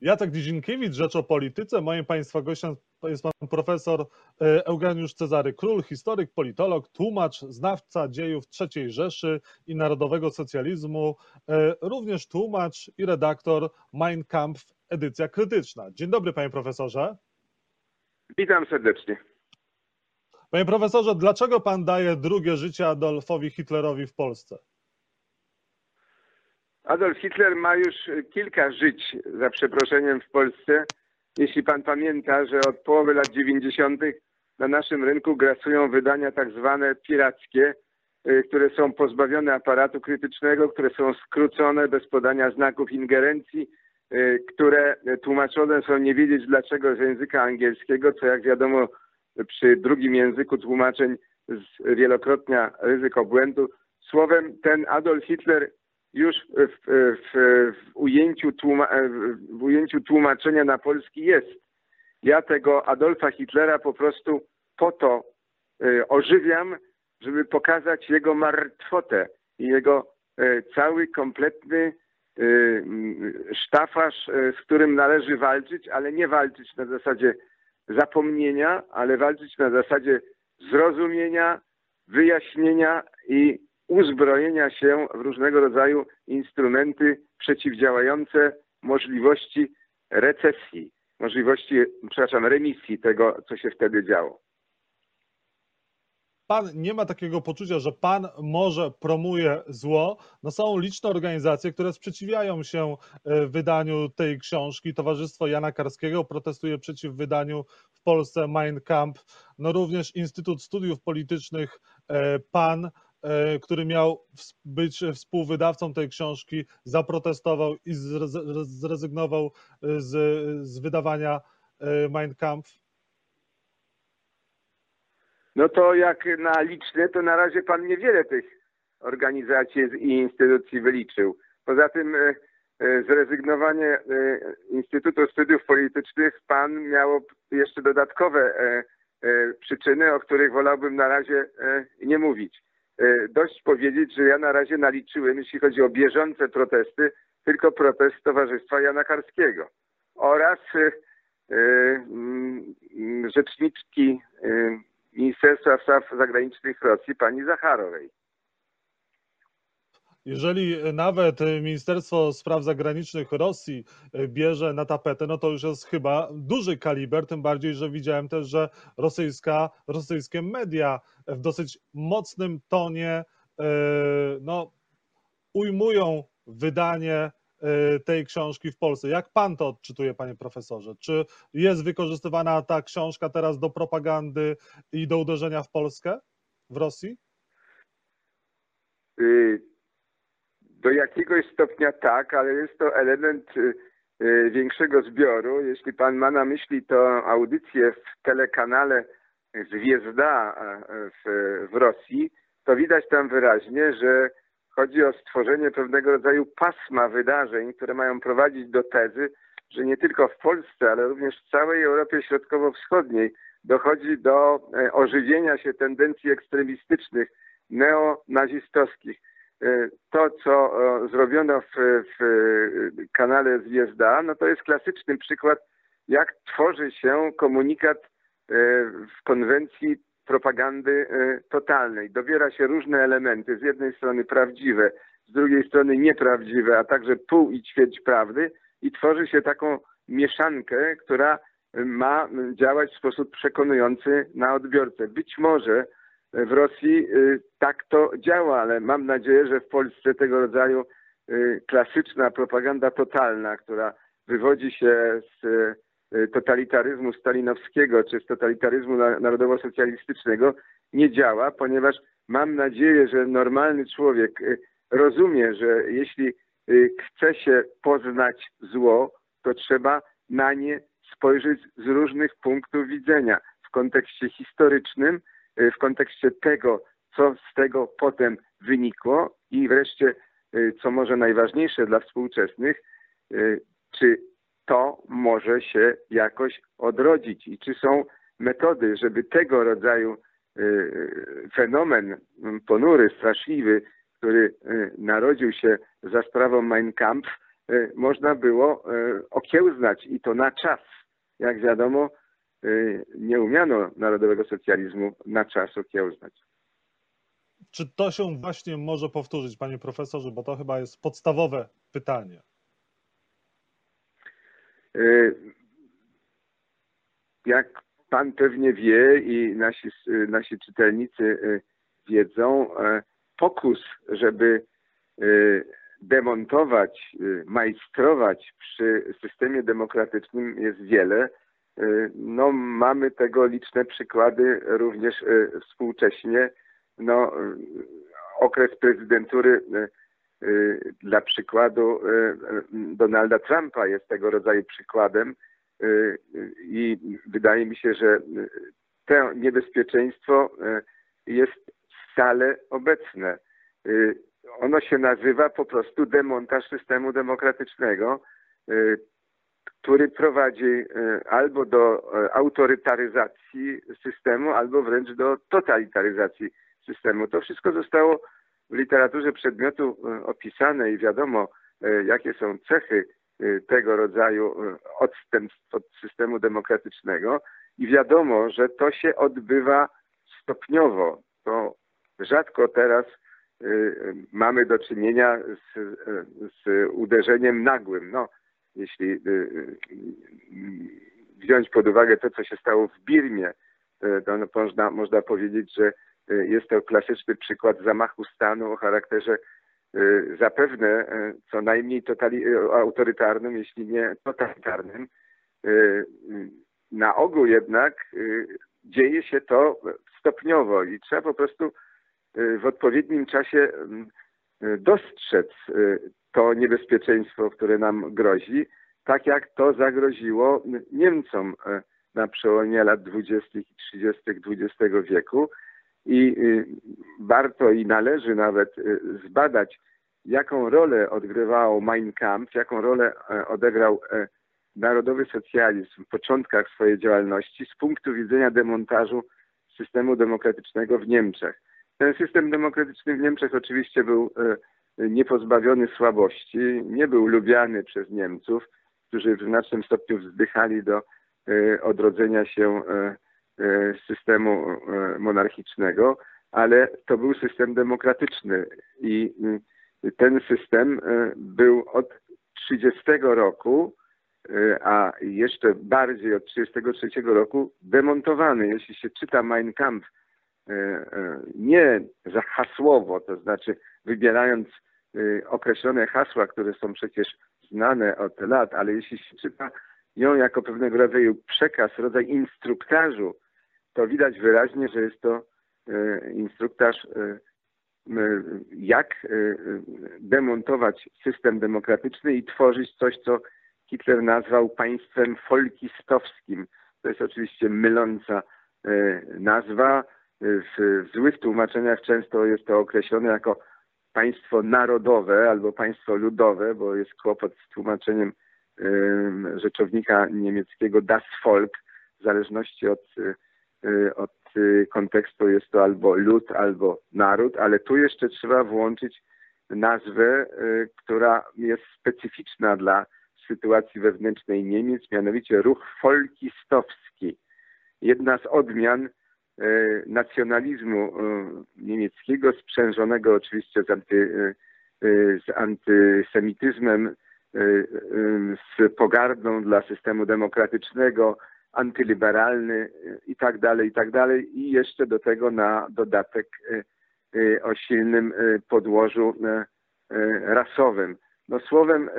Jacek Dziedzinkiewicz, Rzecz o Polityce. Moim Państwa gościem jest pan profesor e, Eugeniusz Cezary Król, historyk, politolog, tłumacz, znawca dziejów III Rzeszy i narodowego socjalizmu, e, również tłumacz i redaktor Mein Kampf, edycja krytyczna. Dzień dobry, panie profesorze. Witam serdecznie. Panie profesorze, dlaczego pan daje drugie życie Adolfowi Hitlerowi w Polsce? Adolf Hitler ma już kilka żyć, za przeproszeniem, w Polsce. Jeśli pan pamięta, że od połowy lat 90. na naszym rynku grasują wydania tak zwane pirackie, y, które są pozbawione aparatu krytycznego, które są skrócone bez podania znaków ingerencji, y, które tłumaczone są nie wiedzieć dlaczego z języka angielskiego, co jak wiadomo przy drugim języku tłumaczeń wielokrotnia ryzyko błędu. Słowem, ten Adolf Hitler już w, w, w, ujęciu tłuma, w ujęciu tłumaczenia na polski jest. Ja tego Adolfa Hitlera po prostu po to y, ożywiam, żeby pokazać jego martwotę i jego y, cały kompletny y, sztafaż, z którym należy walczyć, ale nie walczyć na zasadzie zapomnienia, ale walczyć na zasadzie zrozumienia, wyjaśnienia i uzbrojenia się w różnego rodzaju instrumenty przeciwdziałające możliwości recesji, możliwości, przepraszam, remisji tego, co się wtedy działo. Pan nie ma takiego poczucia, że pan może promuje zło. No są liczne organizacje, które sprzeciwiają się e, wydaniu tej książki. Towarzystwo Jana Karskiego protestuje przeciw wydaniu w Polsce Mein Kampf. No również Instytut Studiów Politycznych e, PAN który miał być współwydawcą tej książki, zaprotestował i zrezygnował e, z, z wydawania e, Mein Kampf? No to jak na liczne, to na razie pan niewiele tych organizacji i instytucji wyliczył. Poza tym zrezygnowanie Instytutu Studiów Politycznych pan miało jeszcze dodatkowe przyczyny, o których wolałbym na razie nie mówić. E, dość powiedzieć, że ja na razie naliczyłem, jeśli chodzi o bieżące protesty, tylko protest Towarzystwa Jana Karskiego oraz e, e, rzeczniczki Ministerstwa Spraw Zagranicznych Rosji, pani Zacharowej. Jeżeli nawet Ministerstwo Spraw Zagranicznych Rosji bierze na tapetę, no to już jest chyba duży kaliber, tym bardziej, że widziałem też, że rosyjska, rosyjskie media w dosyć mocnym tonie e, no, ujmują wydanie e, tej książki w Polsce. Jak pan to odczytuje, panie profesorze? Czy jest wykorzystywana ta książka teraz do propagandy i do uderzenia w Polskę, w Rosji? Do jakiegoś stopnia tak, ale jest to element y, y, większego zbioru. Jeśli pan ma na myśli to audycję w telekanale Zwiezda w, w Rosji, to widać tam wyraźnie, że chodzi o stworzenie pewnego rodzaju pasma wydarzeń, które mają prowadzić do tezy, że nie tylko w Polsce, ale również w całej Europie Środkowo-Wschodniej dochodzi do e, ożywienia się tendencji ekstremistycznych, neonazistowskich. E, to, co zrobiono w, w kanale Zwiezda, no to jest klasyczny przykład, jak tworzy się komunikat e, w konwencji propagandy totalnej. Dobiera się różne elementy, z jednej strony prawdziwe, z drugiej strony nieprawdziwe, a także pół i ćwierć prawdy i tworzy się taką mieszankę, która ma działać w sposób przekonujący na odbiorcę. Być może w Rosji y, tak to działa, ale mam nadzieję, że w Polsce tego rodzaju y, klasyczna propaganda totalna, która wywodzi się z y, totalitaryzmu stalinowskiego czy z totalitaryzmu narodowo-socjalistycznego nie działa, ponieważ mam nadzieję, że normalny człowiek rozumie, że jeśli chce się poznać zło, to trzeba na nie spojrzeć z różnych punktów widzenia. W kontekście historycznym, w kontekście tego, co z tego potem wynikło i wreszcie, y, co może najważniejsze dla współczesnych, y, czy to może się jakoś odrodzić i czy są metody, żeby tego rodzaju fenomen ponury, straszliwy, który narodził się za sprawą Mein Kampf, można było okiełznać i to na czas. Jak wiadomo, nie umiano narodowego socjalizmu na czas okiełznać. Czy to się właśnie może powtórzyć, panie profesorze, bo to chyba jest podstawowe pytanie. Jak pan pewnie wie i nasi, nasi czytelnicy wiedzą, pokus, żeby demontować, majstrować przy systemie demokratycznym jest wiele. No, mamy tego liczne przykłady również współcześnie. No, okres prezydentury dla przykładu Donalda Trumpa jest tego rodzaju przykładem i wydaje mi się, że to niebezpieczeństwo jest stale obecne. Ono się nazywa po prostu demontaż systemu demokratycznego, który prowadzi albo do autorytaryzacji systemu, albo wręcz do totalitaryzacji systemu. To wszystko zostało w literaturze przedmiotu opisane i wiadomo, jakie są cechy tego rodzaju odstępstw od systemu demokratycznego i wiadomo, że to się odbywa stopniowo. To rzadko teraz mamy do czynienia z, z uderzeniem nagłym. No, jeśli wziąć pod uwagę to, co się stało w Birmie, to można, można powiedzieć, że jest to klasyczny przykład zamachu stanu o charakterze zapewne co najmniej totali, autorytarnym, jeśli nie totalitarnym. Na ogół jednak dzieje się to stopniowo i trzeba po prostu w odpowiednim czasie dostrzec to niebezpieczeństwo, które nam grozi, tak jak to zagroziło Niemcom na przełomie lat 20. i 30. XX wieku. I warto i należy nawet zbadać, jaką rolę odgrywał Mein Kampf, jaką rolę odegrał narodowy socjalizm w początkach swojej działalności z punktu widzenia demontażu systemu demokratycznego w Niemczech. Ten system demokratyczny w Niemczech oczywiście był niepozbawiony słabości, nie był lubiany przez Niemców, którzy w znacznym stopniu wzdychali do odrodzenia się systemu monarchicznego, ale to był system demokratyczny i ten system był od 30 roku, a jeszcze bardziej od 33 roku demontowany. Jeśli się czyta Mein Kampf nie za hasłowo, to znaczy wybierając określone hasła, które są przecież znane od lat, ale jeśli się czyta ją jako pewnego rodzaju przekaz, rodzaj instruktażu, to widać wyraźnie, że jest to instruktaż, jak demontować system demokratyczny i tworzyć coś, co Hitler nazwał państwem folkistowskim. To jest oczywiście myląca nazwa. W, złych tłumaczeniach często jest to określone jako państwo narodowe albo państwo ludowe, bo jest kłopot z tłumaczeniem rzeczownika niemieckiego das Volk. W zależności od, od kontekstu jest to albo lud, albo naród, ale tu jeszcze trzeba włączyć nazwę, która jest specyficzna dla sytuacji wewnętrznej Niemiec, mianowicie ruch folkistowski. Jedna z odmian nacjonalizmu niemieckiego, sprzężonego oczywiście z, anty, z antysemityzmem, z pogardą dla systemu demokratycznego, antyliberalny i tak dalej, i tak dalej. I jeszcze do tego na dodatek o silnym podłożu rasowym. No słowem,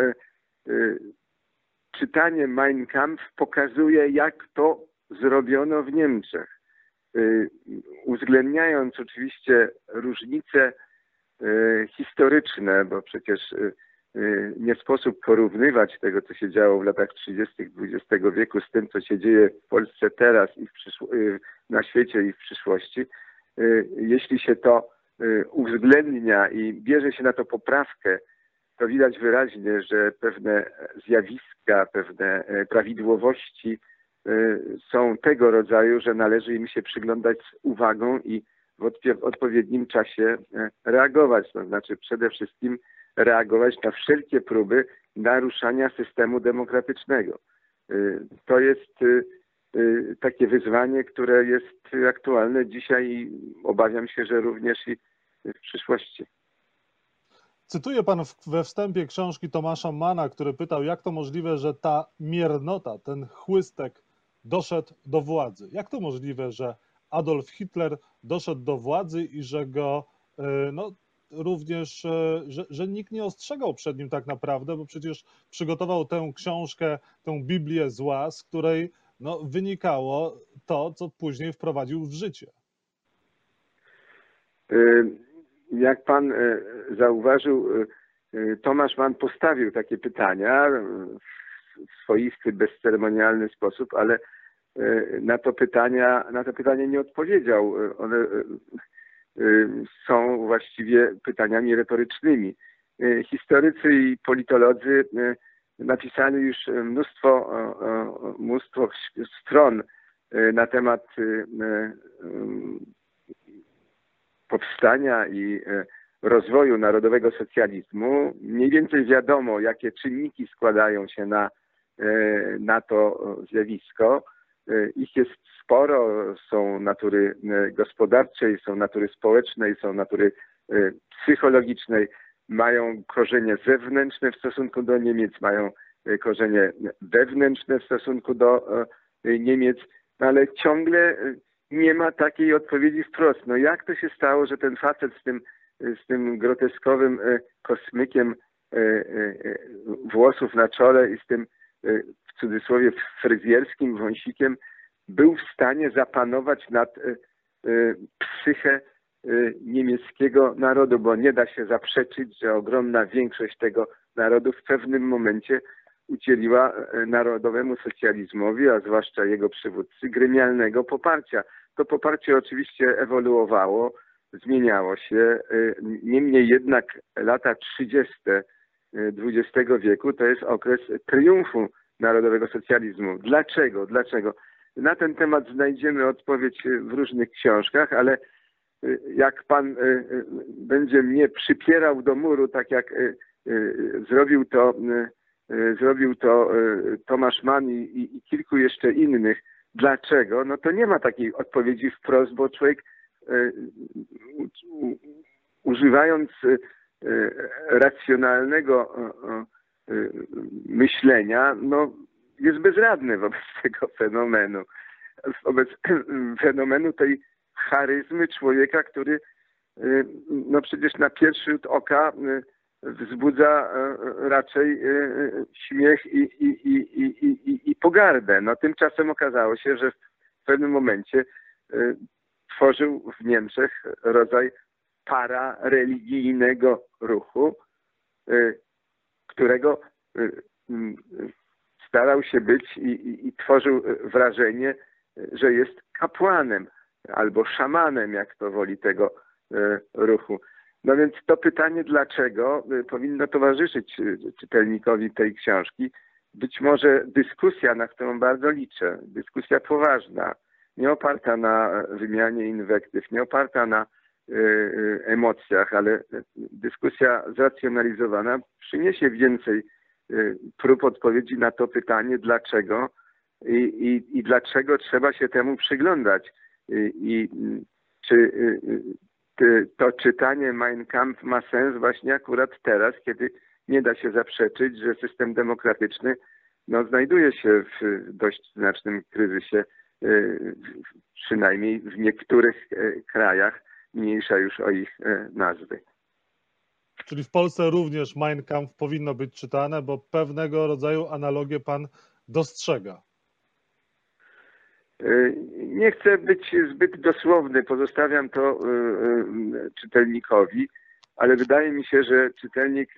czytanie Mein Kampf pokazuje, jak to zrobiono w Niemczech. Uwzględniając oczywiście różnice historyczne, bo przecież nie sposób porównywać tego, co się działo w latach 30. XX wieku z tym, co się dzieje w Polsce teraz i na świecie i w przyszłości. Jeśli się to uwzględnia i bierze się na to poprawkę, to widać wyraźnie, że pewne zjawiska, pewne prawidłowości są tego rodzaju, że należy im się przyglądać z uwagą i w odpowiednim czasie reagować. To znaczy przede wszystkim reagować na wszelkie próby naruszania systemu demokratycznego. To jest takie wyzwanie, które jest aktualne dzisiaj i obawiam się, że również i w przyszłości. Cytuje pan we wstępie książki Tomasza Mana, który pytał, jak to możliwe, że ta miernota, ten chłystek doszedł do władzy. Jak to możliwe, że Adolf Hitler doszedł do władzy i że go e, no, również, e, że, że nikt nie ostrzegał przed nim tak naprawdę, bo przecież przygotował tę książkę, tę Biblię zła, z której no, wynikało to, co później wprowadził w życie. Jak pan e, zauważył, Tomasz Mann postawił takie pytania w swoisty, bezceremonialny sposób, ale E, na to pytania, na to pytanie nie odpowiedział. E, one e, są właściwie pytaniami retorycznymi. Historycy i politolodzy napisali już mnóstwo, mnóstwo stron na temat powstania i rozwoju narodowego socjalizmu. Mniej więcej wiadomo, jakie czynniki składają się na, na to zjawisko. E, ich jest sporo, są natury e, gospodarczej, są natury społecznej, są natury e, psychologicznej, mają korzenie zewnętrzne w stosunku do Niemiec, mają korzenie wewnętrzne w stosunku do Niemiec, ale ciągle nie ma takiej odpowiedzi wprost. No jak to się stało, że ten facet z tym, z tym groteskowym kosmykiem włosów na czole i z tym w cudzysłowie fryzjerskim wąsikiem był w stanie zapanować nad e, e, psychę e, niemieckiego narodu, bo nie da się zaprzeczyć, że ogromna większość tego narodu w pewnym momencie udzieliła narodowemu socjalizmowi, a zwłaszcza jego przywódcy, gremialnego poparcia. To poparcie oczywiście ewoluowało, zmieniało się. Niemniej jednak lata 30. XX wieku to jest okres triumfu narodowego socjalizmu. Dlaczego? Dlaczego? Na ten temat znajdziemy odpowiedź w różnych książkach, ale y, jak pan y, y, będzie mnie przypierał do muru, tak jak zrobił to, zrobił to Tomasz Mann i, i kilku jeszcze innych, dlaczego, no to nie ma takiej odpowiedzi wprost, bo człowiek używając racjonalnego myślenia, no jest bezradny wobec tego fenomenu. Wobec fenomenu tej charyzmy człowieka, który no przecież na pierwszy rzut oka wzbudza raczej śmiech i, i, i, i, i pogardę. No tymczasem okazało się, że w pewnym momencie tworzył w Niemczech rodzaj parareligijnego ruchu, którego starał się być i, i, i tworzył wrażenie, że jest kapłanem albo szamanem, jak to woli tego e, ruchu. No więc to pytanie, dlaczego powinno towarzyszyć czytelnikowi tej książki, być może dyskusja, na którą bardzo liczę, dyskusja poważna, nie oparta na wymianie inwektyw, nie oparta na emocjach, ale dyskusja zracjonalizowana przyniesie więcej Y, prób odpowiedzi na to pytanie, dlaczego i, i, i dlaczego trzeba się temu przyglądać. I, i czy y, to czytanie Mein Kampf ma sens właśnie akurat teraz, kiedy nie da się zaprzeczyć, że system demokratyczny no, znajduje się w dość znacznym kryzysie, y, przynajmniej w niektórych krajach, mniejsza już o ich nazwy. Czyli w Polsce również Mein Kampf powinno być czytane, bo pewnego rodzaju analogię pan dostrzega. E, nie chcę być zbyt dosłowny, pozostawiam to e, e, czytelnikowi, ale wydaje mi się, że czytelnik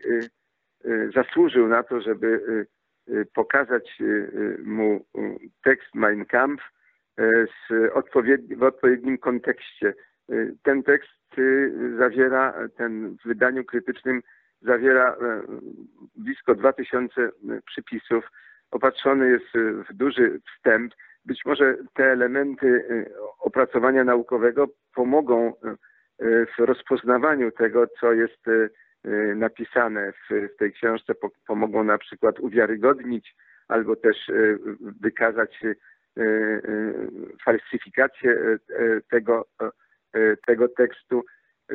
zasłużył na to, żeby pokazać mu tekst Mein Kampf w odpowiednim kontekście. Ten tekst zawiera, ten w wydaniu krytycznym zawiera e, blisko 2000 przypisów. Opatrzony jest w duży wstęp. Być może te elementy e, opracowania naukowego pomogą e, w rozpoznawaniu tego, co jest y, napisane w, tej książce po, pomogą na przykład uwiarygodnić albo też y, wykazać y, falsyfikację tego, tego tekstu.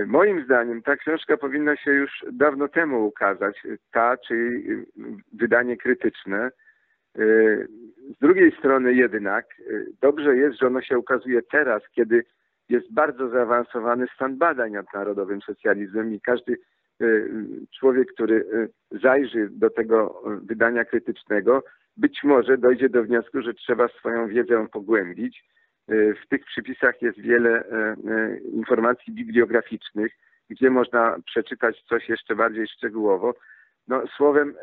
Moim zdaniem ta książka powinna się już dawno temu ukazać, ta, czyli wydanie krytyczne. Z drugiej strony jednak dobrze jest, że ono się ukazuje teraz, kiedy jest bardzo zaawansowany stan badań nad narodowym socjalizmem i każdy człowiek, który zajrzy do tego wydania krytycznego, być może dojdzie do wniosku, że trzeba swoją wiedzę pogłębić. W tych przypisach jest wiele informacji bibliograficznych, gdzie można przeczytać coś jeszcze bardziej szczegółowo. No, słowem,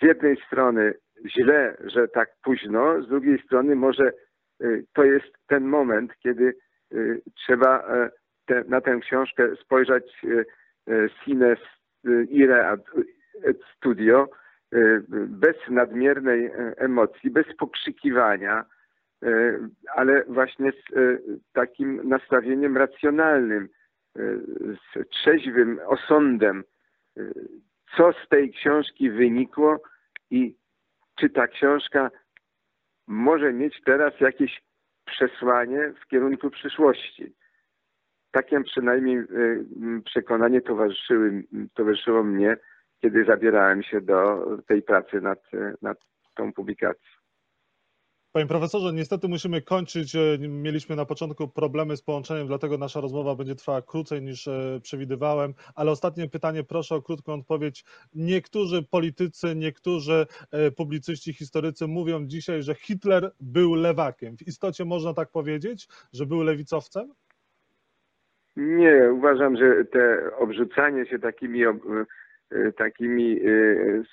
z jednej strony źle, że tak późno, z drugiej strony może to jest ten moment, kiedy trzeba te, na tę książkę spojrzeć sine ire et studio, bez nadmiernej emocji, bez pokrzykiwania, ale właśnie z takim nastawieniem racjonalnym, z trzeźwym osądem, co z tej książki wynikło i czy ta książka może mieć teraz jakieś przesłanie w kierunku przyszłości. Takie przynajmniej przekonanie towarzyszyły, towarzyszyło mnie, kiedy zabierałem się do tej pracy nad, nad tą publikacją. Panie profesorze, niestety musimy kończyć. Mieliśmy na początku problemy z połączeniem, dlatego nasza rozmowa będzie trwała krócej niż e, przewidywałem. Ale ostatnie pytanie, proszę o krótką odpowiedź. Niektórzy politycy, niektórzy e, publicyści, historycy mówią dzisiaj, że Hitler był lewakiem. W istocie można tak powiedzieć, że był lewicowcem? Nie, uważam, że te obrzucanie się takimi, e, takimi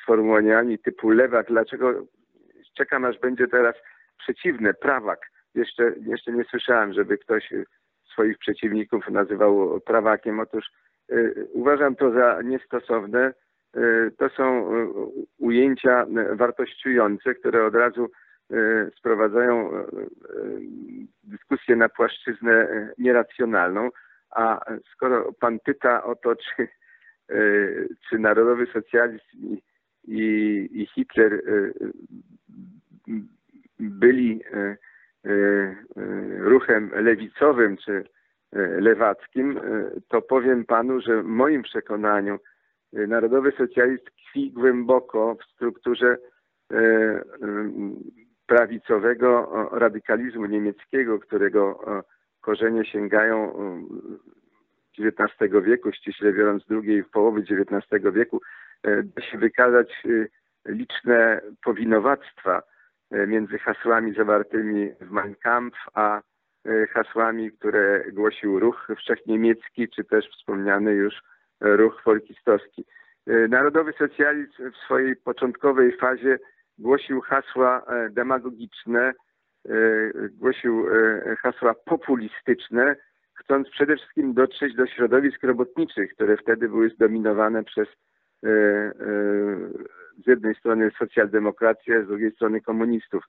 sformułowaniami typu lewak, dlaczego czekam aż będzie teraz przeciwne, prawak. Jeszcze, jeszcze nie słyszałem, żeby ktoś swoich przeciwników nazywał prawakiem. Otóż y, uważam to za niestosowne. Y, to są ujęcia wartościujące, które od razu y, sprowadzają dyskusję na płaszczyznę nieracjonalną. A skoro pan pyta o to, czy, czy narodowy socjalizm i, i, i Hitler byli e, e, e, ruchem lewicowym czy lewackim, to powiem panu, że w moim przekonaniu narodowy socjalizm tkwi głęboko w strukturze prawicowego radykalizmu niemieckiego, którego korzenie sięgają XIX wieku, ściśle biorąc drugiej połowy XIX wieku, da się wykazać liczne powinowactwa między hasłami zawartymi w Mein Kampf, a e, hasłami, które głosił ruch wszechniemiecki, czy też wspomniany już ruch folkistowski. E, Narodowy socjalizm w swojej początkowej fazie głosił hasła demagogiczne, głosił hasła populistyczne, chcąc przede wszystkim dotrzeć do środowisk robotniczych, które wtedy były zdominowane przez z jednej strony socjaldemokrację, z drugiej strony komunistów.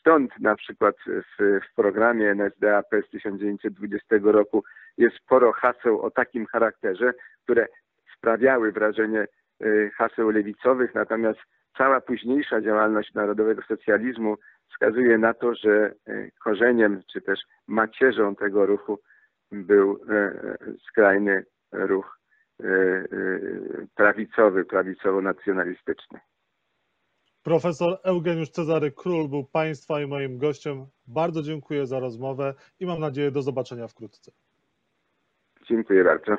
Stąd na przykład w, w programie NSDAP z 1920 roku jest sporo haseł o takim charakterze, które sprawiały wrażenie y, haseł lewicowych, natomiast cała późniejsza działalność narodowego socjalizmu wskazuje na to, że y, korzeniem czy też macierzą tego ruchu był y, skrajny ruch prawicowy, prawicowo-nacjonalistyczny. Profesor Eugeniusz Cezary Król był Państwa i moim gościem. Bardzo dziękuję za rozmowę i mam nadzieję do zobaczenia wkrótce. Dziękuję bardzo.